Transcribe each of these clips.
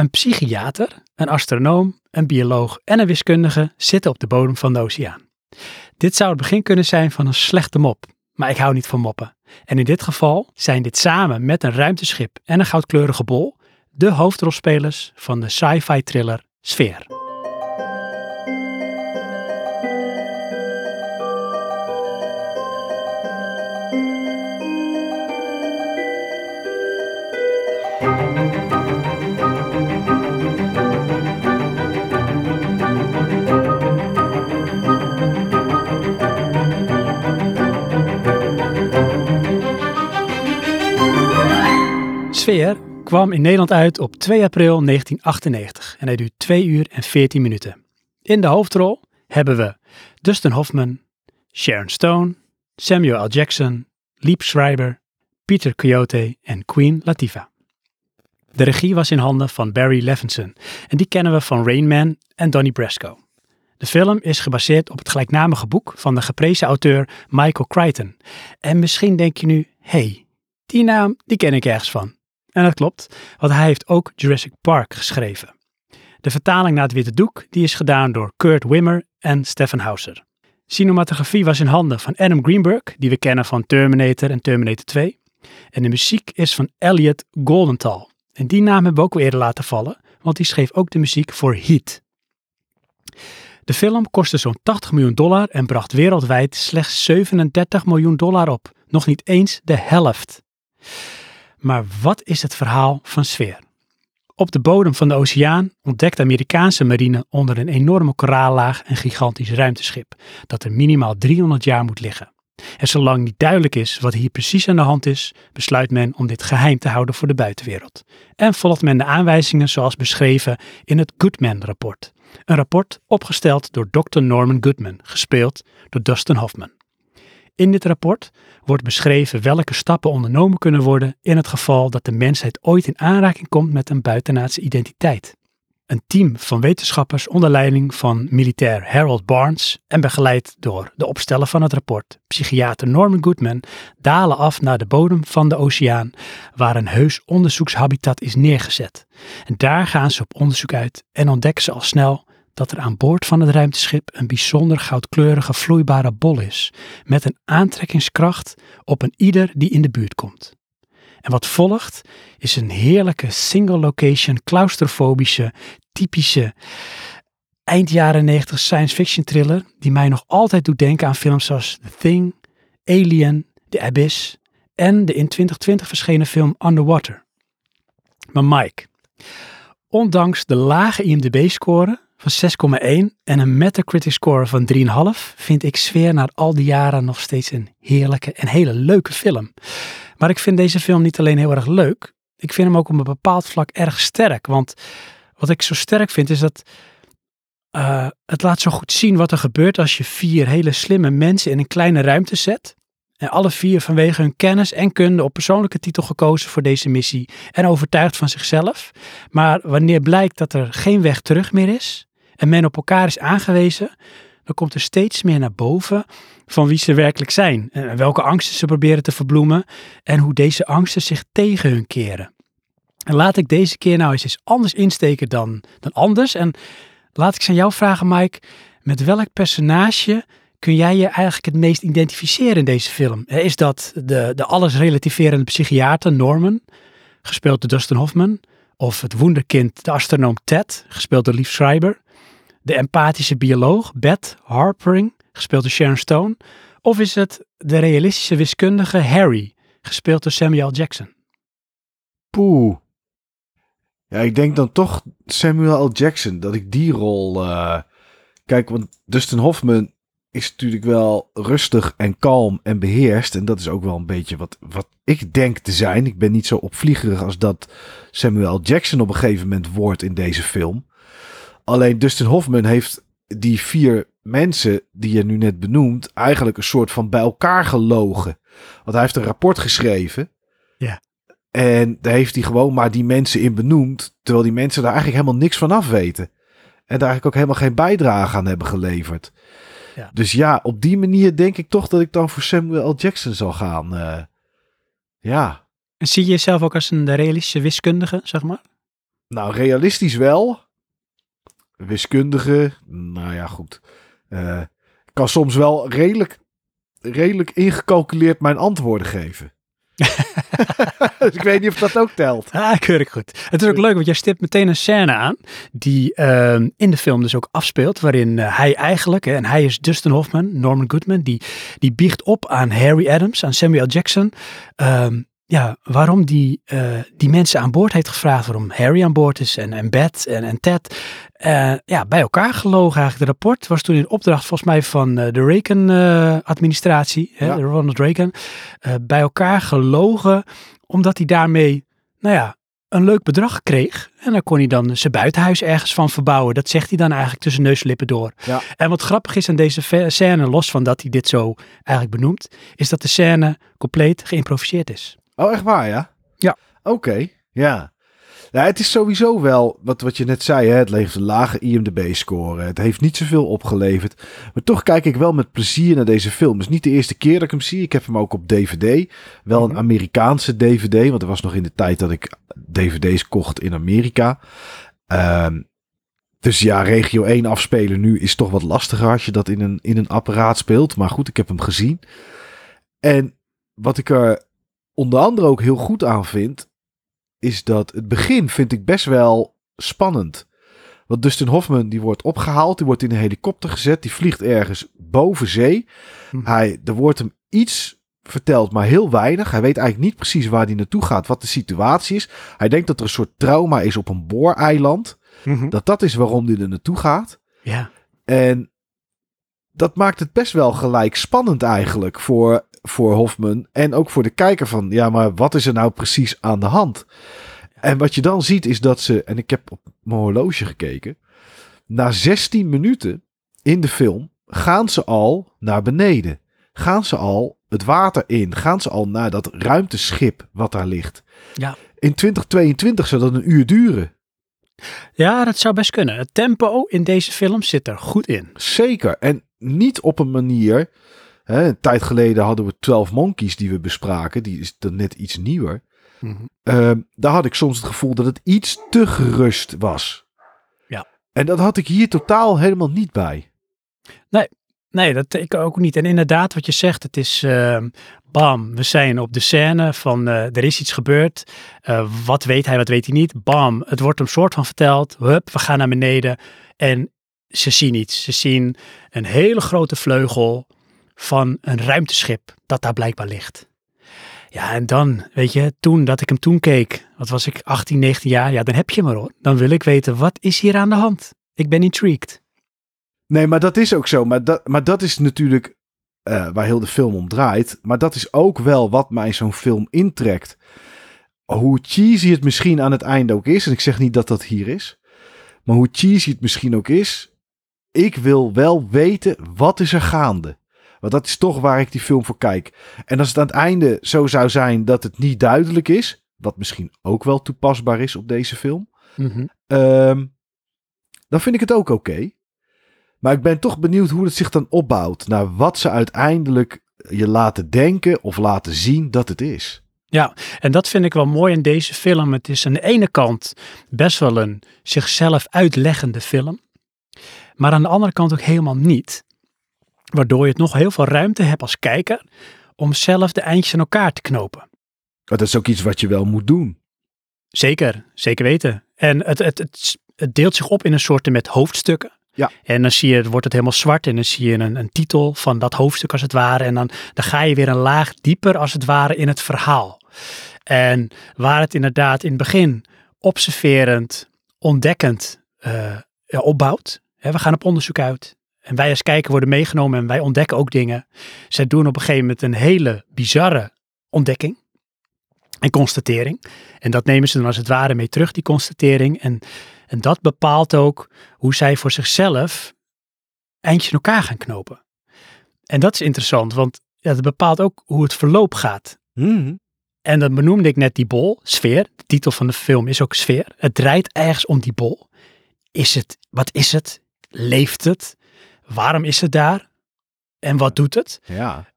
Een psychiater, een astronoom, een bioloog en een wiskundige zitten op de bodem van de oceaan. Dit zou het begin kunnen zijn van een slechte mop, maar ik hou niet van moppen. En in dit geval zijn dit samen met een ruimteschip en een goudkleurige bol de hoofdrolspelers van de sci-fi thriller Sfeer. Sfeer kwam in Nederland uit op 2 april 1998 en hij duurt 2 uur en 14 minuten. In de hoofdrol hebben we Dustin Hoffman, Sharon Stone, Samuel L. Jackson, Liep Schreiber, Peter Coyote en Queen Latifah. De regie was in handen van Barry Levinson en die kennen we van Rain Man en Donnie Brasco. De film is gebaseerd op het gelijknamige boek van de geprezen auteur Michael Crichton. En misschien denk je nu, hey, die naam die ken ik ergens van. En dat klopt, want hij heeft ook Jurassic Park geschreven. De vertaling naar het witte doek die is gedaan door Kurt Wimmer en Stephen Hauser. Cinematografie was in handen van Adam Greenberg, die we kennen van Terminator en Terminator 2. En de muziek is van Elliot Goldenthal. En die naam hebben we ook al eerder laten vallen, want die schreef ook de muziek voor Heat. De film kostte zo'n 80 miljoen dollar en bracht wereldwijd slechts 37 miljoen dollar op. Nog niet eens de helft. Maar wat is het verhaal van sfeer? Op de bodem van de oceaan ontdekt de Amerikaanse marine onder een enorme koraallaag een gigantisch ruimteschip dat er minimaal 300 jaar moet liggen. En zolang niet duidelijk is wat hier precies aan de hand is, besluit men om dit geheim te houden voor de buitenwereld. En volgt men de aanwijzingen zoals beschreven in het Goodman-rapport. Een rapport opgesteld door Dr. Norman Goodman, gespeeld door Dustin Hoffman. In dit rapport wordt beschreven welke stappen ondernomen kunnen worden in het geval dat de mensheid ooit in aanraking komt met een buitenaardse identiteit. Een team van wetenschappers onder leiding van militair Harold Barnes en begeleid door de opsteller van het rapport, psychiater Norman Goodman, dalen af naar de bodem van de oceaan, waar een heus onderzoekshabitat is neergezet. En daar gaan ze op onderzoek uit en ontdekken ze al snel dat er aan boord van het ruimteschip een bijzonder goudkleurige vloeibare bol is, met een aantrekkingskracht op een ieder die in de buurt komt. En wat volgt is een heerlijke single location, claustrofobische, typische eind jaren 90 science fiction thriller die mij nog altijd doet denken aan films zoals The Thing, Alien, The Abyss en de in 2020 verschenen film Underwater. Maar Mike, ondanks de lage IMDb-score van 6,1 en een Metacritic score van 3,5 vind ik Sfeer na al die jaren nog steeds een heerlijke en hele leuke film. Maar ik vind deze film niet alleen heel erg leuk, ik vind hem ook op een bepaald vlak erg sterk. Want wat ik zo sterk vind is dat uh, het laat zo goed zien wat er gebeurt als je vier hele slimme mensen in een kleine ruimte zet. En alle vier vanwege hun kennis en kunde op persoonlijke titel gekozen voor deze missie en overtuigd van zichzelf. Maar wanneer blijkt dat er geen weg terug meer is, en men op elkaar is aangewezen, dan komt er steeds meer naar boven van wie ze werkelijk zijn. En welke angsten ze proberen te verbloemen en hoe deze angsten zich tegen hun keren. En laat ik deze keer nou eens, eens anders insteken dan, dan anders. En laat ik aan jou vragen, Mike, met welk personage kun jij je eigenlijk het meest identificeren in deze film? Is dat de, de alles relativerende psychiater Norman, gespeeld door Dustin Hoffman? Of het wonderkind, de astronoom Ted, gespeeld door Lief Schreiber? De empathische bioloog Beth Harpering, gespeeld door Sharon Stone? Of is het de realistische wiskundige Harry, gespeeld door Samuel Jackson? Poeh. Ja, ik denk dan toch Samuel L. Jackson, dat ik die rol... Uh... Kijk, want Dustin Hoffman is natuurlijk wel rustig en kalm en beheerst. En dat is ook wel een beetje wat, wat ik denk te zijn. Ik ben niet zo opvliegerig als dat Samuel. Jackson op een gegeven moment wordt in deze film. Alleen Dustin Hoffman heeft die vier mensen die je nu net benoemt, eigenlijk een soort van bij elkaar gelogen. Want hij heeft een rapport geschreven. Ja. En daar heeft hij gewoon maar die mensen in benoemd, terwijl die mensen daar eigenlijk helemaal niks van af weten. En daar eigenlijk ook helemaal geen bijdrage aan hebben geleverd. Ja. Dus ja, op die manier denk ik toch dat ik dan voor Samuel L. Jackson zal gaan. Uh, ja. En zie je jezelf ook als een realistische wiskundige, zeg maar? Nou, realistisch wel. Wiskundige, nou ja, goed. Eh, kan soms wel redelijk, redelijk ingecalculeerd mijn antwoorden geven. dus ik weet niet of dat ook telt. Ah, keurig goed. Het is ook leuk, want jij stipt meteen een scène aan die ehm, in de film dus ook afspeelt, waarin eh, hij eigenlijk, en hij is Dustin Hoffman, Norman Goodman, die, die biecht op aan Harry Adams, aan Samuel Jackson, ehm, ja, waarom die, eh, die mensen aan boord heeft gevraagd, waarom Harry aan boord is en, en Beth en, en Ted. Eh, ja, bij elkaar gelogen eigenlijk. De rapport was toen in opdracht volgens mij van eh, de Reagan-administratie, Ja. Ronald Reagan, bij elkaar gelogen omdat hij daarmee, nou ja, een leuk bedrag kreeg. En dan kon hij dan zijn buitenhuis ergens van verbouwen. Dat zegt hij dan eigenlijk tussen neus en lippen door. Ja. En wat grappig is aan deze scène, los van dat hij dit zo eigenlijk benoemt, is dat de scène compleet geïmproviseerd is. Oh, echt waar, ja? Ja. Oké, ja. Ja, het is sowieso wel, wat, wat je net zei, hè, het levert een lage IMDb-score. Het heeft niet zoveel opgeleverd. Maar toch kijk ik wel met plezier naar deze film. Het is niet de eerste keer dat ik hem zie. Ik heb hem ook op DVD. Wel een Mhm. Amerikaanse DVD, want er was nog in de tijd dat ik DVD's kocht in Amerika. Ehm, dus ja, regio 1 afspelen nu is toch wat lastiger als je dat in een, in een apparaat speelt. Maar goed, ik heb hem gezien. En wat ik er onder andere ook heel goed aan vind, is dat het begin vind ik best wel spannend. Want Dustin Hoffman die wordt opgehaald, die wordt in een helikopter gezet, die vliegt ergens boven zee. Hm. Hij, er wordt hem iets verteld, maar heel weinig. Hij weet eigenlijk niet precies waar hij naartoe gaat, wat de situatie is. Hij denkt dat er een soort trauma is op een booreiland. Dat dat is waarom hij er naartoe gaat. Ja. En dat maakt het best wel gelijk spannend eigenlijk voor, voor Hofman. En ook voor de kijker van, ja, maar wat is er nou precies aan de hand? En wat je dan ziet is dat ze, en ik heb op mijn horloge gekeken, na 16 minuten in de film gaan ze al naar beneden. Gaan ze al het water in. Gaan ze al naar dat ruimteschip wat daar ligt. Ja. In 2022 zou dat een uur duren. Ja, dat zou best kunnen. Het tempo in deze film zit er goed in. Zeker. En niet op een manier. Hè, een tijd geleden hadden we 12 Monkeys die we bespraken. Die is dan net iets nieuwer. Ehm, daar had ik soms het gevoel dat het iets te gerust was. Ja. En dat had ik hier totaal helemaal niet bij. Nee, dat ik ook niet. En inderdaad, wat je zegt, het is ehm, bam, we zijn op de scène van eh, er is iets gebeurd. Eh, wat weet hij, wat weet hij niet? Bam, het wordt hem soort van verteld. Hup, we gaan naar beneden. En ze zien iets. Ze zien een hele grote vleugel van een ruimteschip dat daar blijkbaar ligt. Ja, en dan, weet je, toen dat ik hem toen keek, wat was ik, 18, 19 jaar, ja, dan heb je maar hoor. Dan wil ik weten, wat is hier aan de hand? Ik ben intrigued. Nee, maar dat is ook zo. Maar dat, maar dat is natuurlijk eh, waar heel de film om draait. Maar dat is ook wel wat mij zo'n film intrekt. Hoe cheesy het misschien aan het einde ook is. En ik zeg niet dat dat hier is. Maar hoe cheesy het misschien ook is. Ik wil wel weten wat is er gaande. Want dat is toch waar ik die film voor kijk. En als het aan het einde zo zou zijn dat het niet duidelijk is. Wat misschien ook wel toepasbaar is op deze film. Mhm. Ehm, dan vind ik het ook oké. Maar ik ben toch benieuwd hoe het zich dan opbouwt. Naar wat ze uiteindelijk je laten denken of laten zien dat het is. En dat vind ik wel mooi in deze film. Het is aan de ene kant best wel een zichzelf uitleggende film. Maar aan de andere kant ook helemaal niet. Waardoor je het nog heel veel ruimte hebt als kijker om zelf de eindjes aan elkaar te knopen. Dat is ook iets wat je wel moet doen. Zeker, zeker weten. En het, het, het, het deelt zich op in een soort met hoofdstukken. Ja. En dan zie je, wordt het helemaal zwart en dan zie je een, een titel van dat hoofdstuk als het ware. En dan, dan ga je weer een laag dieper als het ware in het verhaal. En waar het inderdaad in het begin observerend, ontdekkend eh, opbouwt. Hè, we gaan op onderzoek uit. En wij als kijker worden meegenomen en wij ontdekken ook dingen. Zij doen op een gegeven moment een hele bizarre ontdekking en constatering. En dat nemen ze dan als het ware mee terug, die constatering. En, en dat bepaalt ook hoe zij voor zichzelf eindjes in elkaar gaan knopen. En dat is interessant, want ja, dat bepaalt ook hoe het verloop gaat. Mhm. En dan benoemde ik net die bol, sfeer. De titel van de film is ook sfeer. Het draait ergens om die bol. Is het, wat is het? Leeft het? Waarom is het daar? En wat doet het? Ja.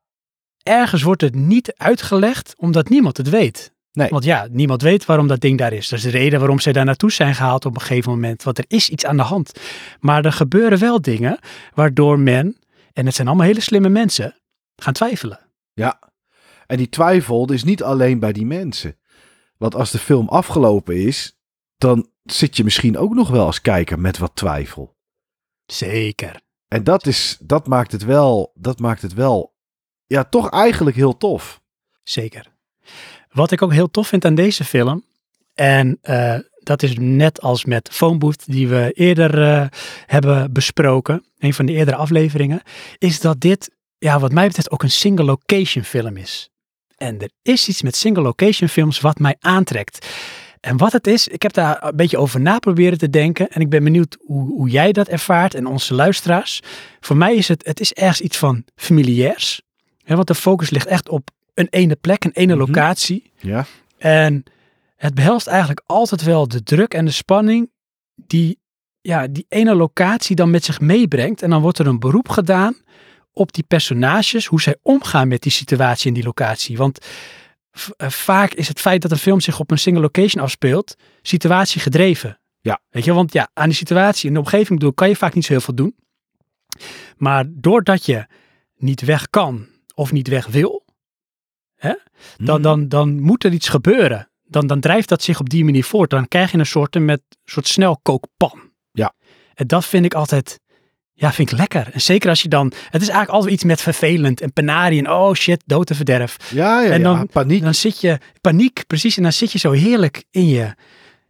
Ergens wordt het niet uitgelegd, omdat niemand het weet. Nee. Want ja, niemand weet waarom dat ding daar is. Dat is de reden waarom ze daar naartoe zijn gehaald op een gegeven moment. Want er is iets aan de hand. Maar er gebeuren wel dingen waardoor men, en het zijn allemaal hele slimme mensen, gaan twijfelen. Ja. En die twijfel is niet alleen bij die mensen. Want als de film afgelopen is, dan zit je misschien ook nog wel als kijker met wat twijfel. Zeker. En dat, is, dat maakt het wel, dat maakt het wel, ja, toch eigenlijk heel tof. Zeker. Wat ik ook heel tof vind aan deze film, en eh, dat is net als met Phone Booth die we eerder eh, hebben besproken, een van de eerdere afleveringen, is dat dit, ja, wat mij betreft ook een single location film is. En er is iets met single location films wat mij aantrekt. En wat het is, ik heb daar een beetje over na proberen te denken. En ik ben benieuwd hoe, hoe jij dat ervaart en onze luisteraars. Voor mij is het, het is ergens iets van familiairs. Hè, want de focus ligt echt op een ene plek, een ene Mhm. locatie. Ja. En het behelst eigenlijk altijd wel de druk en de spanning die ja, die ene locatie dan met zich meebrengt. En dan wordt er een beroep gedaan op die personages, hoe zij omgaan met die situatie in die locatie. Want vaak is het feit dat een film zich op een single location afspeelt, situatie gedreven. Ja. Weet je, want ja, aan die situatie in de omgeving bedoel, kan je vaak niet zo heel veel doen. Maar doordat je niet weg kan of niet weg wil, hè, dan, Mhm. dan, dan moet er iets gebeuren. Dan, dan drijft dat zich op die manier voort. Dan krijg je een soort, met, soort snelkookpan. Ja. En dat vind ik altijd, ja, vind ik lekker. En zeker als je dan, het is eigenlijk altijd iets met vervelend en penarie en oh shit, dood en verderf. Ja, ja, En ja, dan- paniek. Dan zit je, paniek, precies, en dan zit je zo heerlijk in je,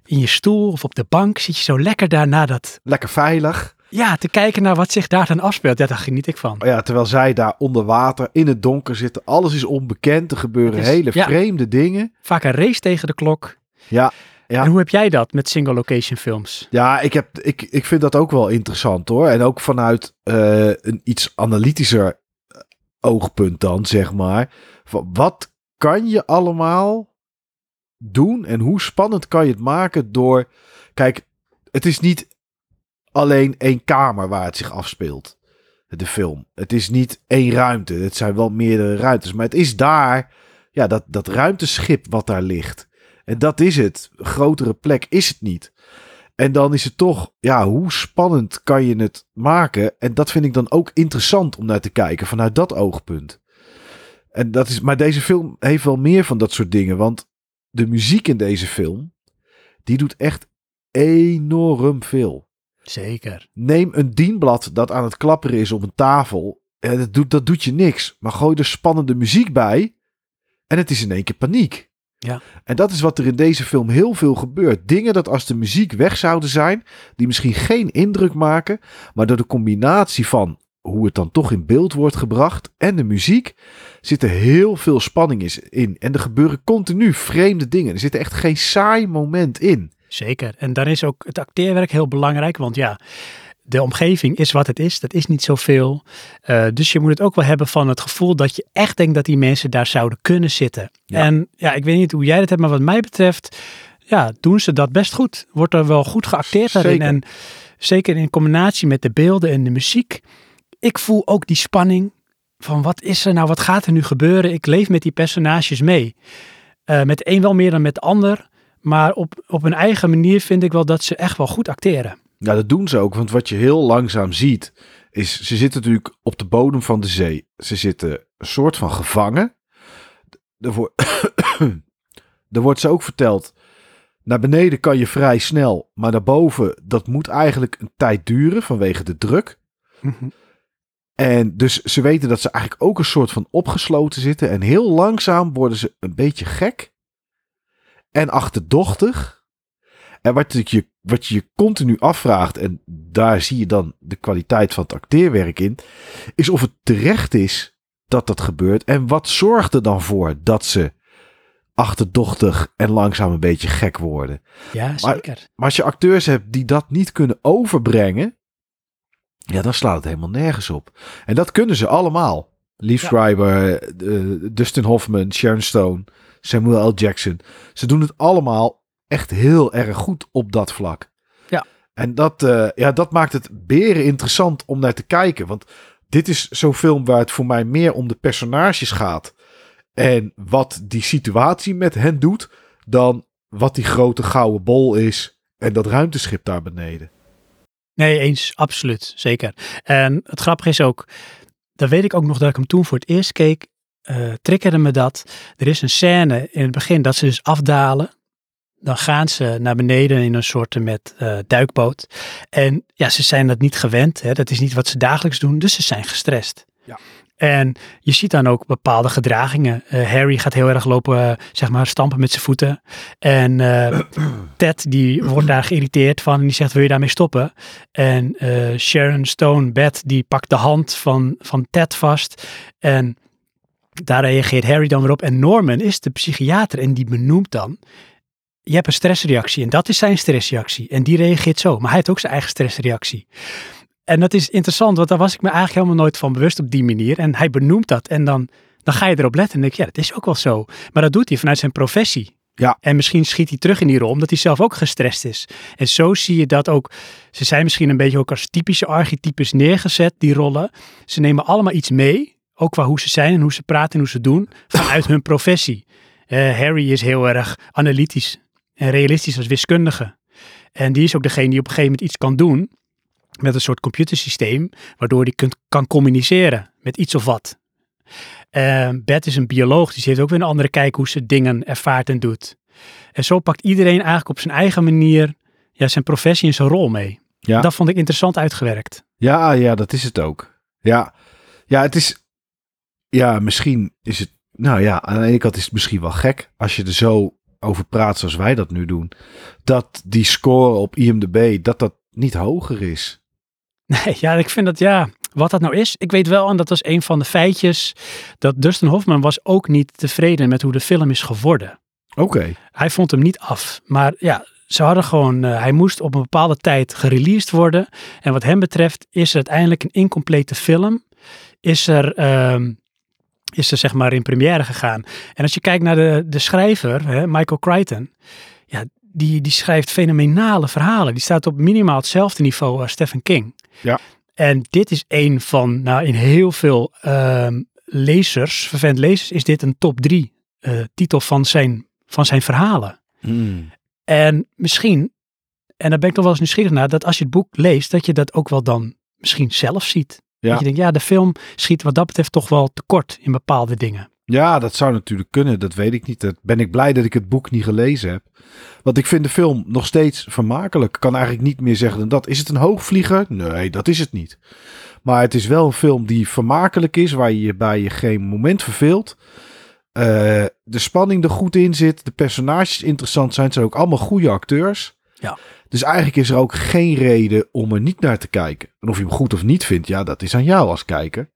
in je stoel of op de bank, zit je zo lekker daar naar dat, Lekker veilig. ja, te kijken naar wat zich daar dan afspeelt. Ja, daar geniet ik van. Oh Ja, terwijl zij daar onder water in het donker zitten. Alles is onbekend. Er gebeuren is- hele ja. vreemde dingen. Vaak een race tegen de klok. Ja, ja. En hoe heb jij dat met single location films? Ja, ik, heb, ik, ik vind dat ook wel interessant hoor. En ook vanuit eh, een iets analytischer eh, oogpunt dan, zeg maar. Van wat kan je allemaal doen en hoe spannend kan je het maken door... Kijk, het is niet alleen één kamer waar het zich afspeelt, de film. Het is niet één ruimte, het zijn wel meerdere ruimtes. Maar het is daar, ja, dat, dat ruimteschip wat daar ligt. En dat is het. Een grotere plek is het niet. En dan is het toch, ja, hoe spannend kan je het maken? En dat vind ik dan ook interessant om naar te kijken vanuit dat oogpunt. En dat is, maar deze film heeft wel meer van dat soort dingen. Want de muziek in deze film, die doet echt enorm veel. Zeker. Neem een dienblad dat aan het klapperen is op een tafel. En dat doet, dat doet je niks. Maar gooi er spannende muziek bij. En het is in één keer paniek. Ja. En dat is wat er in deze film heel veel gebeurt. Dingen dat als de muziek weg zouden zijn, die misschien geen indruk maken, maar door de combinatie van hoe het dan toch in beeld wordt gebracht en de muziek, zit er heel veel spanning in. En er gebeuren continu vreemde dingen. Er zit echt geen saai moment in. Zeker. En dan is ook het acteerwerk heel belangrijk, want ja, de omgeving is wat het is. Dat is niet zoveel. Eh, dus je moet het ook wel hebben van het gevoel dat je echt denkt dat die mensen daar zouden kunnen zitten. Ja. En ja, ik weet niet hoe jij dat hebt, maar wat mij betreft, ja, doen ze dat best goed. Wordt er wel goed geacteerd daarin. Zeker. En zeker in combinatie met de beelden en de muziek. Ik voel ook die spanning van wat is er nou, wat gaat er nu gebeuren? Ik leef met die personages mee. Eh, met de een wel meer dan met de ander. Maar op, op een eigen manier vind ik wel dat ze echt wel goed acteren. Ja, dat doen ze ook. Want wat je heel langzaam ziet, is ze zitten natuurlijk op de bodem van de zee. Ze zitten een soort van gevangen. Er wordt, er wordt ze ook verteld, naar beneden kan je vrij snel, maar naar boven, dat moet eigenlijk een tijd duren vanwege de druk. En dus ze weten dat ze eigenlijk ook een soort van opgesloten zitten. En heel langzaam worden ze een beetje gek. En achterdochtig. En wat je, wat je je continu afvraagt, en daar zie je dan de kwaliteit van het acteerwerk in, is of het terecht is dat dat gebeurt. En wat zorgt er dan voor dat ze achterdochtig en langzaam een beetje gek worden. Ja, zeker. Maar als je acteurs hebt die dat niet kunnen overbrengen, ja, dan slaat het helemaal nergens op. En dat kunnen ze allemaal. Lief Ja. Schreiber, eh, Dustin Hoffman, Sharon Stone, Samuel L. Jackson. Ze doen het allemaal echt heel erg goed op dat vlak. Ja. En dat, eh, ja, dat maakt het beren interessant om naar te kijken. Want dit is zo'n film waar het voor mij meer om de personages gaat. en wat die situatie met hen doet, dan wat die grote gouden bol is en dat ruimteschip daar beneden. Nee, eens, absoluut, zeker. En het grappige is ook, dan weet ik ook nog dat ik hem toen voor het eerst keek, uh, triggerde me dat. Er is een scène in het begin dat ze dus afdalen. Dan gaan ze naar beneden in een soort met uh, duikboot. En ja, ze zijn dat niet gewend. Hè? Dat is niet wat ze dagelijks doen, dus ze zijn gestrest. Ja. En je ziet dan ook bepaalde gedragingen. Uh, Harry gaat heel erg lopen, uh, zeg maar, stampen met zijn voeten. En uh, Ted, die wordt daar geïrriteerd van en die zegt, wil je daarmee stoppen? En Sharon Stone, Beth, die pakt de hand van, van Ted vast. En daar reageert Harry dan weer op. En Norman is de psychiater en die benoemt dan, je hebt een stressreactie en dat is zijn stressreactie. En die reageert zo, maar hij heeft ook zijn eigen stressreactie. En dat is interessant, want daar was ik me eigenlijk helemaal nooit van bewust op die manier. En hij benoemt dat en dan, dan ga je erop letten en denk je, ja, dat is ook wel zo. Maar dat doet hij vanuit zijn professie. Ja. En misschien schiet hij terug in die rol, omdat hij zelf ook gestrest is. En zo zie je dat ook. Ze zijn misschien een beetje ook als typische archetypes neergezet, die rollen. Ze nemen allemaal iets mee, ook qua hoe ze zijn en hoe ze praten en hoe ze doen, vanuit hun professie. Uh, Harry is heel erg analytisch en realistisch als wiskundige. En die is ook degene die op een gegeven moment iets kan doen met een soort computersysteem, waardoor die kunt, kan communiceren met iets of wat. Uh, Beth is een bioloog, dus die heeft ook weer een andere kijk hoe ze dingen ervaart en doet. En zo pakt iedereen eigenlijk op zijn eigen manier ja, zijn professie en zijn rol mee. Ja. Dat vond ik interessant uitgewerkt. Ja, ja, dat is het ook. Ja, ja het is. Ja, misschien is het. Nou ja, aan de ene kant is het misschien wel gek als je er zo over praat zoals wij dat nu doen. Dat die score op IMDb, dat dat niet hoger is. Nee, ja, ik vind dat ja, wat dat nou is. Ik weet wel, en dat was een van de feitjes, dat Dustin Hoffman was ook niet tevreden met hoe de film is geworden. Oké. Okay. Hij vond hem niet af. Maar ja, ze hadden gewoon, uh, hij moest op een bepaalde tijd gereleased worden. En wat hem betreft is er uiteindelijk een incomplete film. Is er, uh, is er zeg maar in première gegaan. En als je kijkt naar de, de schrijver, hè, Michael Crichton. Ja, die, die schrijft fenomenale verhalen. Die staat op minimaal hetzelfde niveau als Stephen King. Ja. En dit is een van, nou in heel veel uh, lezers, vervent lezers, is dit een top drie uh, titel van zijn, van zijn verhalen. Mm. En misschien, en daar ben ik nog wel eens nieuwsgierig naar, dat als je het boek leest, dat je dat ook wel dan misschien zelf ziet. Ja. Dat je denkt, ja, de film schiet wat dat betreft toch wel tekort in bepaalde dingen. Ja, dat zou natuurlijk kunnen. Dat weet ik niet. Dat ben ik blij dat ik het boek niet gelezen heb. Want ik vind de film nog steeds vermakelijk. Ik kan eigenlijk niet meer zeggen dan dat. Is het een hoogvlieger? Nee, dat is het niet. Maar het is wel een film die vermakelijk is, waar je je bij je geen moment verveelt. Uh, de spanning er goed in zit. De personages interessant zijn. Het zijn ook allemaal goede acteurs. Ja. Dus eigenlijk is er ook geen reden om er niet naar te kijken. En of je hem goed of niet vindt, ja, dat is aan jou als kijker.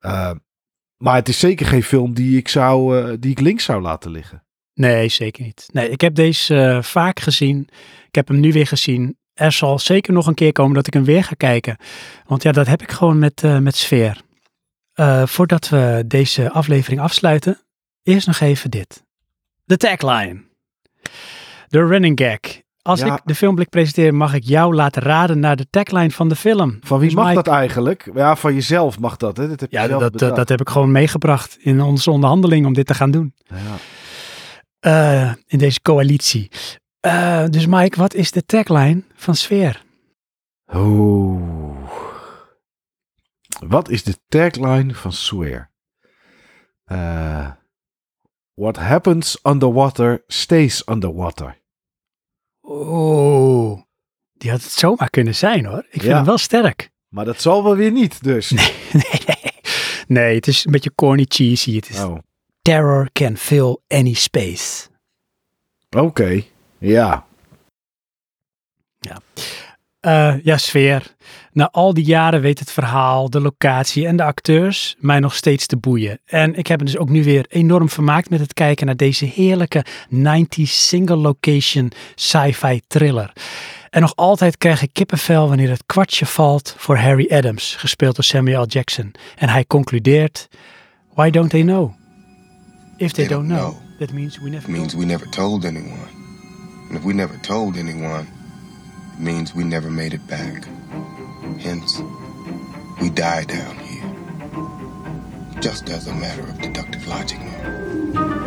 Uh, maar het is zeker geen film die ik, zou, uh, die ik links zou laten liggen. Nee, zeker niet. Nee, ik heb deze uh, vaak gezien. Ik heb hem nu weer gezien. Er zal zeker nog een keer komen dat ik hem weer ga kijken. Want ja, dat heb ik gewoon met, uh, met sfeer. voordat we deze aflevering afsluiten, eerst nog even dit. De tagline. De running gag. Als Ja. ik de filmblik presenteer, mag ik jou laten raden naar de tagline van de film. Van wie Dus mag dat eigenlijk? Ja, van jezelf mag dat. Hè? Dat heb Ja, dat, dat heb ik gewoon meegebracht in onze onderhandeling om dit te gaan doen. Ja. Eh, in deze coalitie. Eh, dus Mike, wat is de tagline van Sfeer? Oeh. Wat is de tagline van Swear? Eh, what happens underwater stays underwater. Oeh, die had het zomaar kunnen zijn hoor. Ik vind Ja. hem wel sterk. Maar dat zal wel weer niet, dus. nee, nee. nee, het is een beetje corny cheesy. Het is Oh, Terror can fill any space. oké. Ja. Eh, ja, sfeer. Na al die jaren weet het verhaal, de locatie en de acteurs mij nog steeds te boeien. En ik heb me dus ook nu weer enorm vermaakt met het kijken naar deze heerlijke 90s single location sci-fi thriller. En nog altijd krijg ik kippenvel wanneer het kwartje valt voor Harry Adams, gespeeld door Samuel L. Jackson. En hij concludeert, why don't they know? If they, They don't don't know, know. that means we never It means we never told anyone. And if we never told anyone, means we never made it back. Hence, we die down here. Just as a matter of deductive logic, no?